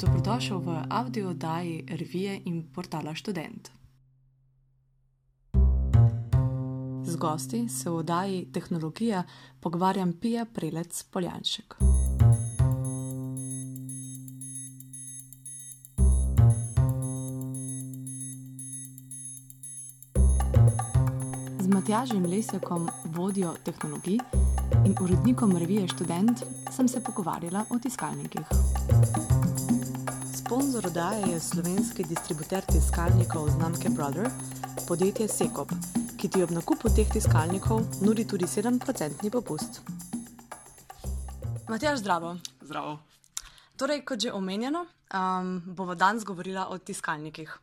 Dobrodošel v audio oddaji revije in portala Student. Z gosti se v oddaji Tehnologija pogovarjam Pija Prelec Poljanšek. Z Matjažem Lesjakom, vodjo tehnologij in urednikom revije Student, sem se pogovarjala o tiskalnikih. Sponzor oddaje je slovenski distributer tiskalnikov znamke Brother, podjetje Sekop, ki ti ob nakupu teh tiskalnikov nudi tudi 7% popust. Matjaž, zdravo. Zdravo. Torej, kot že omenjeno, um, bomo danes govorila o tiskalnikih.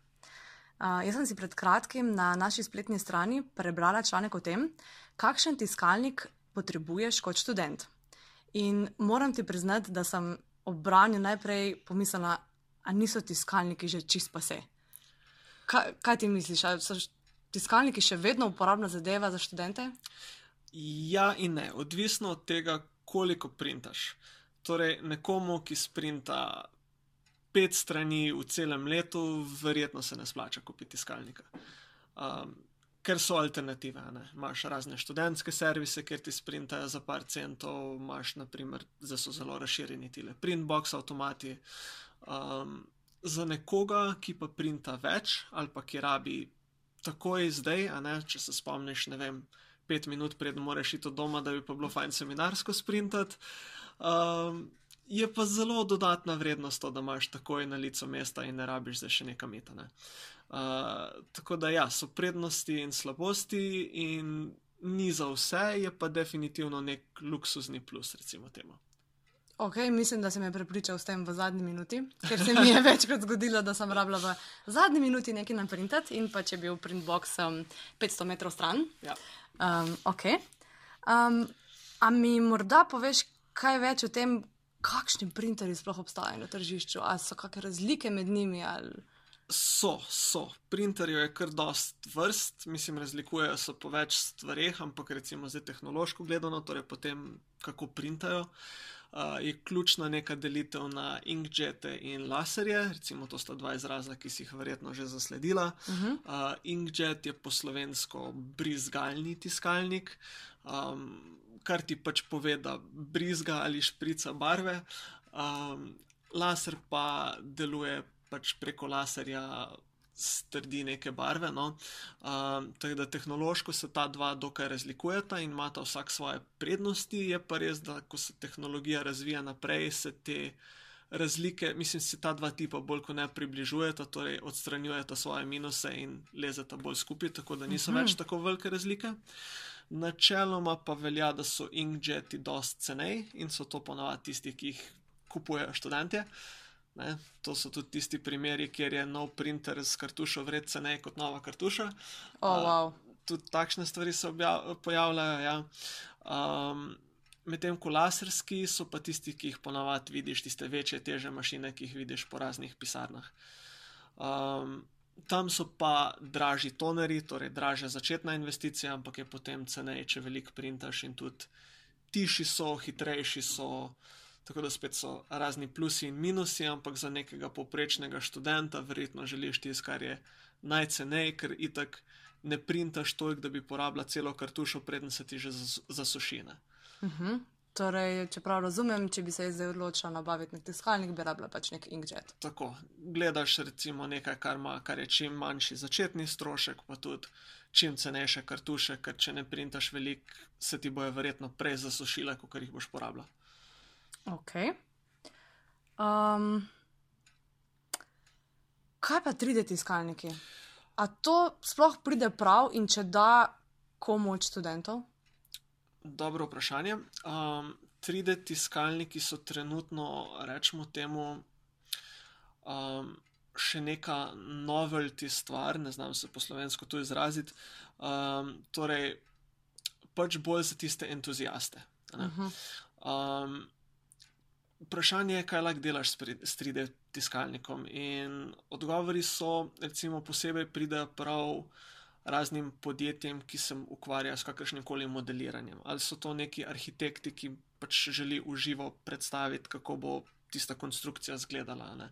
Uh, jaz sem si pred kratkim na naši spletni strani prebrala članek o tem, kakšen tiskalnik potrebuješ kot študent. In moram ti priznati, da sem ob branju najprej pomislila, da niso tiskalniki že čist pa se. Kaj, kaj ti misliš, ali so tiskalniki še vedno uporabna zadeva za študente? Ja, in ne, odvisno od tega, koliko printaš. Torej, nekomu, ki sprinta pet strani v celem letu, verjetno se ne splača kupiti tiskalnika. Um, ker so alternative. Ne? Imáš razne študentske servise, kjer ti sprintajo za par centov, imaš, naprimer, zdaj so zelo razširjeni ti printbox avtomati. Um, za nekoga, ki pa printa več ali pa ki rabi takoj zdaj, ne, če se spomniš, ne vem, pet minut pred moraš iti od doma, da bi pa bilo fajn seminarsko sprintati. Um, je pa zelo dodatna vrednost to, da imaš takoj na licu mesta in ne rabiš za še nekam iti. Ne. Uh, tako da ja, so prednosti in slabosti, in ni za vse, je pa definitivno nek luksuzni plus, recimo temu. Ok, mislim, da se me je prepričal s tem v zadnji minuti, ker se mi je večkrat zgodilo, da sem rabila v zadnji minuti nekaj naprintati in pa če bi bil printbox um, 500 metrov stran. Ja. Um, ok. Um, a mi morda poveš kaj več o tem, kakšni printerji sploh obstajajo na tržišču, ali so kakšne razlike med njimi? Ali... So, so. Printerjev je kar dost vrst, mislim, razlikujejo se po več stvareh, ampak recimo zdaj tehnološko gledano, torej po tem, kako printajo, uh, je ključna neka delitev na inkjete in laserje. Recimo, to sta dva izraza, ki si jih verjetno že zasledila. Uh -huh. uh, inkjet je po slovensko brizgalni tiskalnik. Um, Kar ti pač pove, da brizga ali šprica barve, um, laser pa deluje pač preko laserja strdi neke barve. No? Um, tako da tehnološko se ta dva dokaj razlikujeta in imata vsak svoje prednosti. Je pa res, da ko se tehnologija razvija naprej, se te razlike, mislim, se ta dva tipa bolj kot ne približujeta, torej odstranjujeta svoje minuse in lezeta bolj skupaj, tako da niso -huh. več tako velike razlike. Načeloma pa velja, da so inkjeti dosti cenej in so to ponovadi tisti, ki jih kupujejo študente. Uh, Ne? To so tudi tisti primeri, kjer je nov printer z kartušo vredno ceneje kot nova kartuša. Oh, wow. uh, tudi takšne stvari se pojavljajo. Ja. Um, Medtem ko laserski so pa tisti, ki jih ponavadi vidiš, tiste večje, teže mašine, ki jih vidiš po raznih pisarnah. Um, tam so pa dražji toneri, torej dražja začetna investicija, ampak je potem ceneje, če veliko printaš in tudi tiši so, hitrejši so. Tako da spet so razni plusi in minusi, ampak za nekega poprečnega študenta verjetno želiš tisto, kar je najcenej, ker itak ne printaš toliko, da bi porabila celo kartušo, preden se ti že zasušine. Uh mhm. -huh. Torej, če prav razumem, če bi se zdaj odločila nabaviti nek tiskalnik, bi rabila pač nek inkjet. Tako, gledaš recimo nekaj, kar, ima, kar je čim manjši začetni strošek, pa tudi čim cenejše kartuše, ker če ne printaš veliko, se ti bojo verjetno prej zasušile, kot jih boš porabila. Ok. Um, kaj pa 3D tiskalniki? A to sploh pride prav in če da, komu od študentov? Dobro vprašanje. Um, 3D tiskalniki so trenutno, rečemo temu, um, še neka novelty stvar, ne znam se po slovensko to izraziti. Um, torej, pač bolj za tiste entuzijaste. Um, vprašanje je, kaj lahko delaš s 3D tiskalnikom. In odgovori so, recimo, posebej pridejo prav raznim podjetjem, ki se ukvarjajo s kakršnim koli modeliranjem. Ali so to neki arhitekti, ki pač želi uživo predstaviti, kako bo tista konstrukcija izgledala. Ne.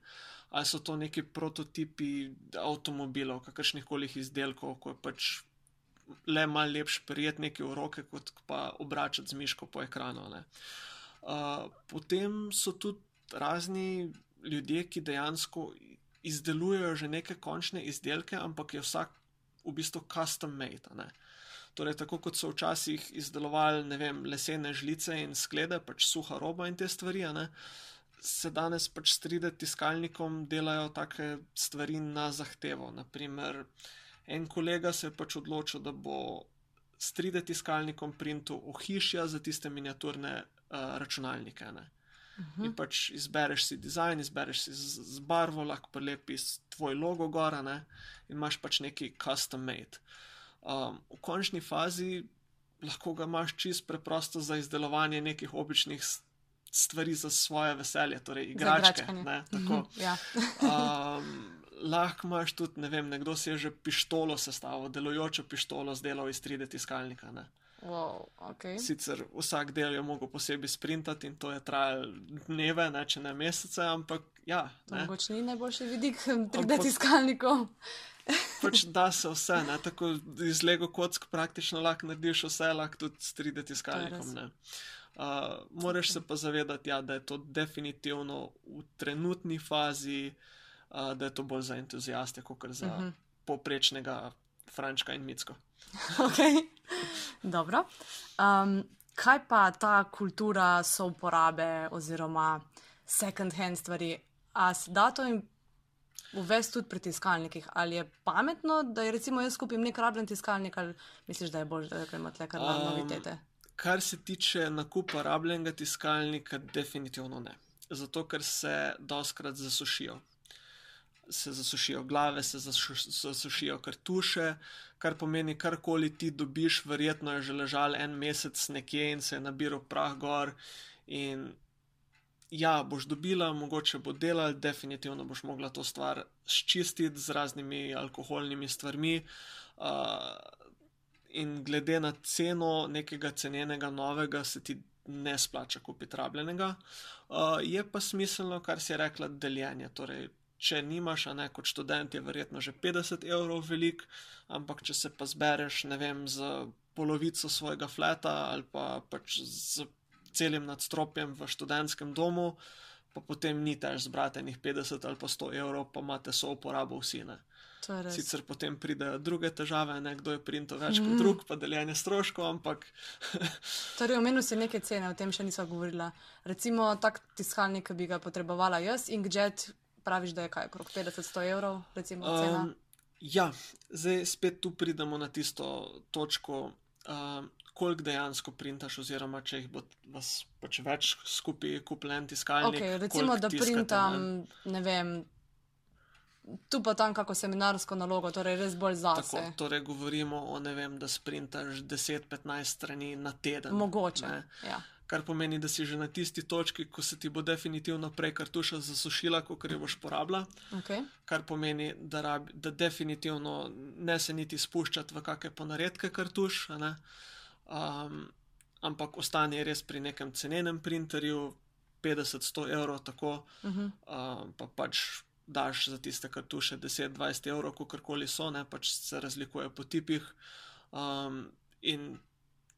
Ali so to neki prototipi avtomobilov, kakršnih koli izdelkov, ko je pač le malo lepši prijet neki v roke, kot pa obračati z miško po ekranu. Uh, potem so tudi razni ljudje, ki dejansko izdelujejo že neke končne izdelke, ampak je vsak v bistvu custom made. Torej, tako kot so včasih izdelovali vem, lesene žlice in sklede, pač suha roba in te stvari, se danes pač s 3D tiskalnikom delajo take stvari na zahtevo. Naprimer, en kolega se je pač odločil, da bo s 3D tiskalnikom printal ohišja za tiste miniaturne uh, računalnike. Ne? In mhm. pač izbereš si dizajn, izbereš si z, z barvo, lahko prelepiš tvoj logo gora ne? in imaš pač neki custom made. Um, v končni fazi lahko ga imaš čist preprosto za izdelovanje nekih običnih stvari za svoje veselje, torej igračke. Ne, mhm, ja. um, lahko imaš tudi, ne vem, nekdo si je že pištolo sestavil, delujočo pištolo zdelal iz 3D tiskalnika. Ne. Wow, okay. Sicer vsak del je mogel posebej sprintati in to je trajalo dneve, ne, če ne mesece, ampak ja. Mogoče ni najboljši vidik 3D tiskalnikov. pač da se vse, ne? tako iz Lego kock praktično lahko narediš vse, lahko tudi s 3D tiskalnikom. Uh, moraš se pa zavedati, ja, da je to definitivno v trenutni fazi, uh, da je to bolj za entuzijaste, kot za uh mhm. -huh. poprečnega Frančka in Micko. okay. Dobro. Um, kaj pa ta kultura so uporabe oziroma second hand stvari? A se da to jim uvesti tudi pri tiskalnikih. Ali je pametno, da je recimo jaz kupim nek rabljen tiskalnik, ali misliš, da je bolje, da ima tle kar um, novitete? Kar se tiče nakupa rabljenega tiskalnika, definitivno ne. Zato, ker se doskrat zasušijo. Se zasušijo glave, se zasušijo kartuše, kar pomeni, karkoli ti dobiš, verjetno je že ležal en mesec nekje in se je nabiral prah gor. In ja, boš dobila, mogoče bo delal, definitivno boš mogla to stvar ščistiti z raznimi alkoholnimi stvarmi. Uh, in glede na ceno nekega cenenega novega, se ti ne splača kupiti rabljenega. Uh, je pa smiselno, kar si rekla, deljenje. Torej, če nimaš, a ne kot študent, je verjetno že 50 evrov velik, ampak če se pa zbereš, ne vem, z polovico svojega fleta ali pa pač z celim nadstropjem v študentskem domu, pa potem ni tež zbrati enih 50 ali pa 100 evrov, pa imate so uporabo vsi. Ne. Sicer potem pridejo druge težave, nekdo je printo več mm. kot mhm. drug, pa deljenje stroškov, ampak. torej, omenil si neke cene, o tem še nisem govorila. Recimo, tak tiskalnik, ki bi ga potrebovala jaz, Inkjet, praviš, da je kaj, okrog 50-100 evrov, recimo, cena. Um, ja, zdaj spet tu pridemo na tisto točko. Um, koliko dejansko printaš, oziroma če jih bo vas pač več skupaj kupljen tiskalnik. Okay, recimo, da tiskate, printam, ne? ne vem. Tu pa tam kako seminarsko nalogo, torej res bolj zase. Tako, torej govorimo o, ne vem, da sprintaš 10-15 strani na teden. Mogoče. Ja. Kar pomeni, da si že na tisti točki, ko se ti bo definitivno prej kartuša zasušila, kot jo boš porabila. Okay. Kar pomeni, da, rabi, da definitivno ne se niti spuščati v kakšne ponaredke kartuš. Um, ampak ostane res pri nekem cenenem printerju, 50-100 evrov, tako, uh -huh. um, pa pač daš za tiste kartuše 10-20 evrov, kakorkoli so, ne pač se razlikuje po tipih. Um, in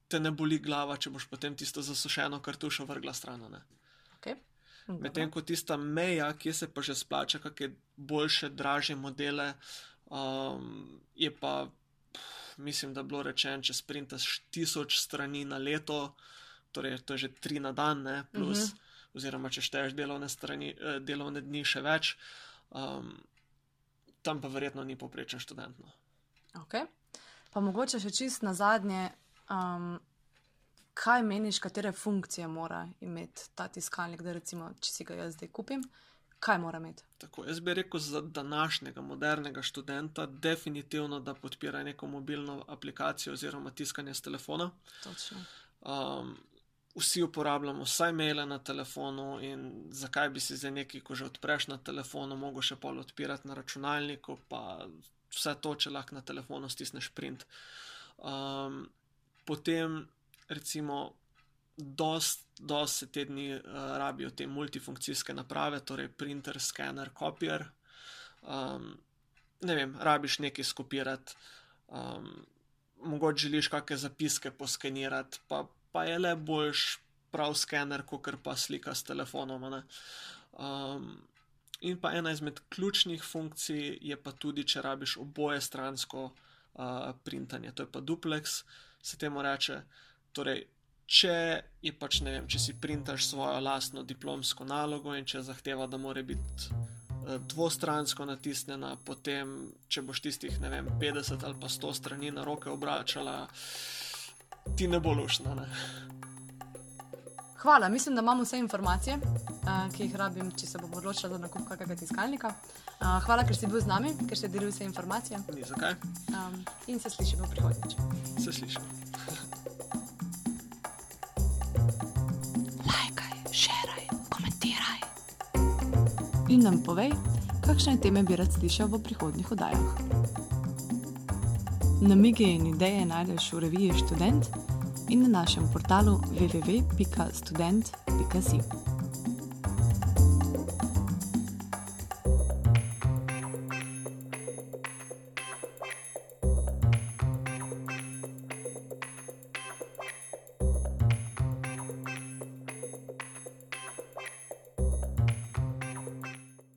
te ne boli glava, če boš potem tisto zasušeno kartušo vrgla stran. Okay. Medtem ko tista meja, ki se pa že splača, kakšne boljše, draže modele, um, je pa mislim, da je bilo rečeno, če sprintaš tisoč strani na leto, torej to je že tri na dan, ne, plus, uh mhm. -huh. oziroma če šteješ delovne, strani, eh, delovne dni še več, um, tam pa verjetno ni poprečen študent. No. Okay. Pa mogoče še čist na zadnje. Um, kaj meniš, katere funkcije mora imeti ta tiskalnik, da recimo, če si ga jaz zdaj kupim? kaj mora imeti. Tako, jaz bi rekel za današnjega modernega študenta, definitivno, da podpira neko mobilno aplikacijo oziroma tiskanje z telefona. Um, vsi uporabljamo vsaj maile na telefonu, in zakaj bi si za nekaj, ko že odpreš na telefonu, mogel še pol odpirati na računalniku, pa vse to, če lahko na telefonu stisneš print. Um, potem, recimo, dost, dost se te dni uh, rabijo te multifunkcijske naprave, torej printer, skener, kopier. Um, ne vem, rabiš nekaj skopirati, um, mogoče želiš kakšne zapiske poskenirati, pa, pa je le boljš prav skener, kot pa slika s telefonom. Um, in pa ena izmed ključnih funkcij je pa tudi, če rabiš oboje stransko uh, printanje, to je pa duplex, se temu reče. Torej, če je pač ne vem, če si printaš svojo lastno diplomsko nalogo in če zahteva, da mora biti uh, dvostransko natisnjena, potem, če boš tistih ne vem, 50 ali pa 100 strani na roke obračala, ti ne bo lušno. Hvala, mislim, da imamo vse informacije, uh, ki jih rabim, če se bom odločila za nakup kakega tiskalnika. Uh, hvala, ker si bil z nami, ker si delil vse informacije. Ni zakaj. Um, in se slišimo prihodnjič. Se slišimo. Lajkaj, šeraj, komentiraj. In nam povej, kakšne teme bi rad slišal v prihodnjih oddajah. Namige in ideje najdeš v reviji Student in na našem portalu www.student.si.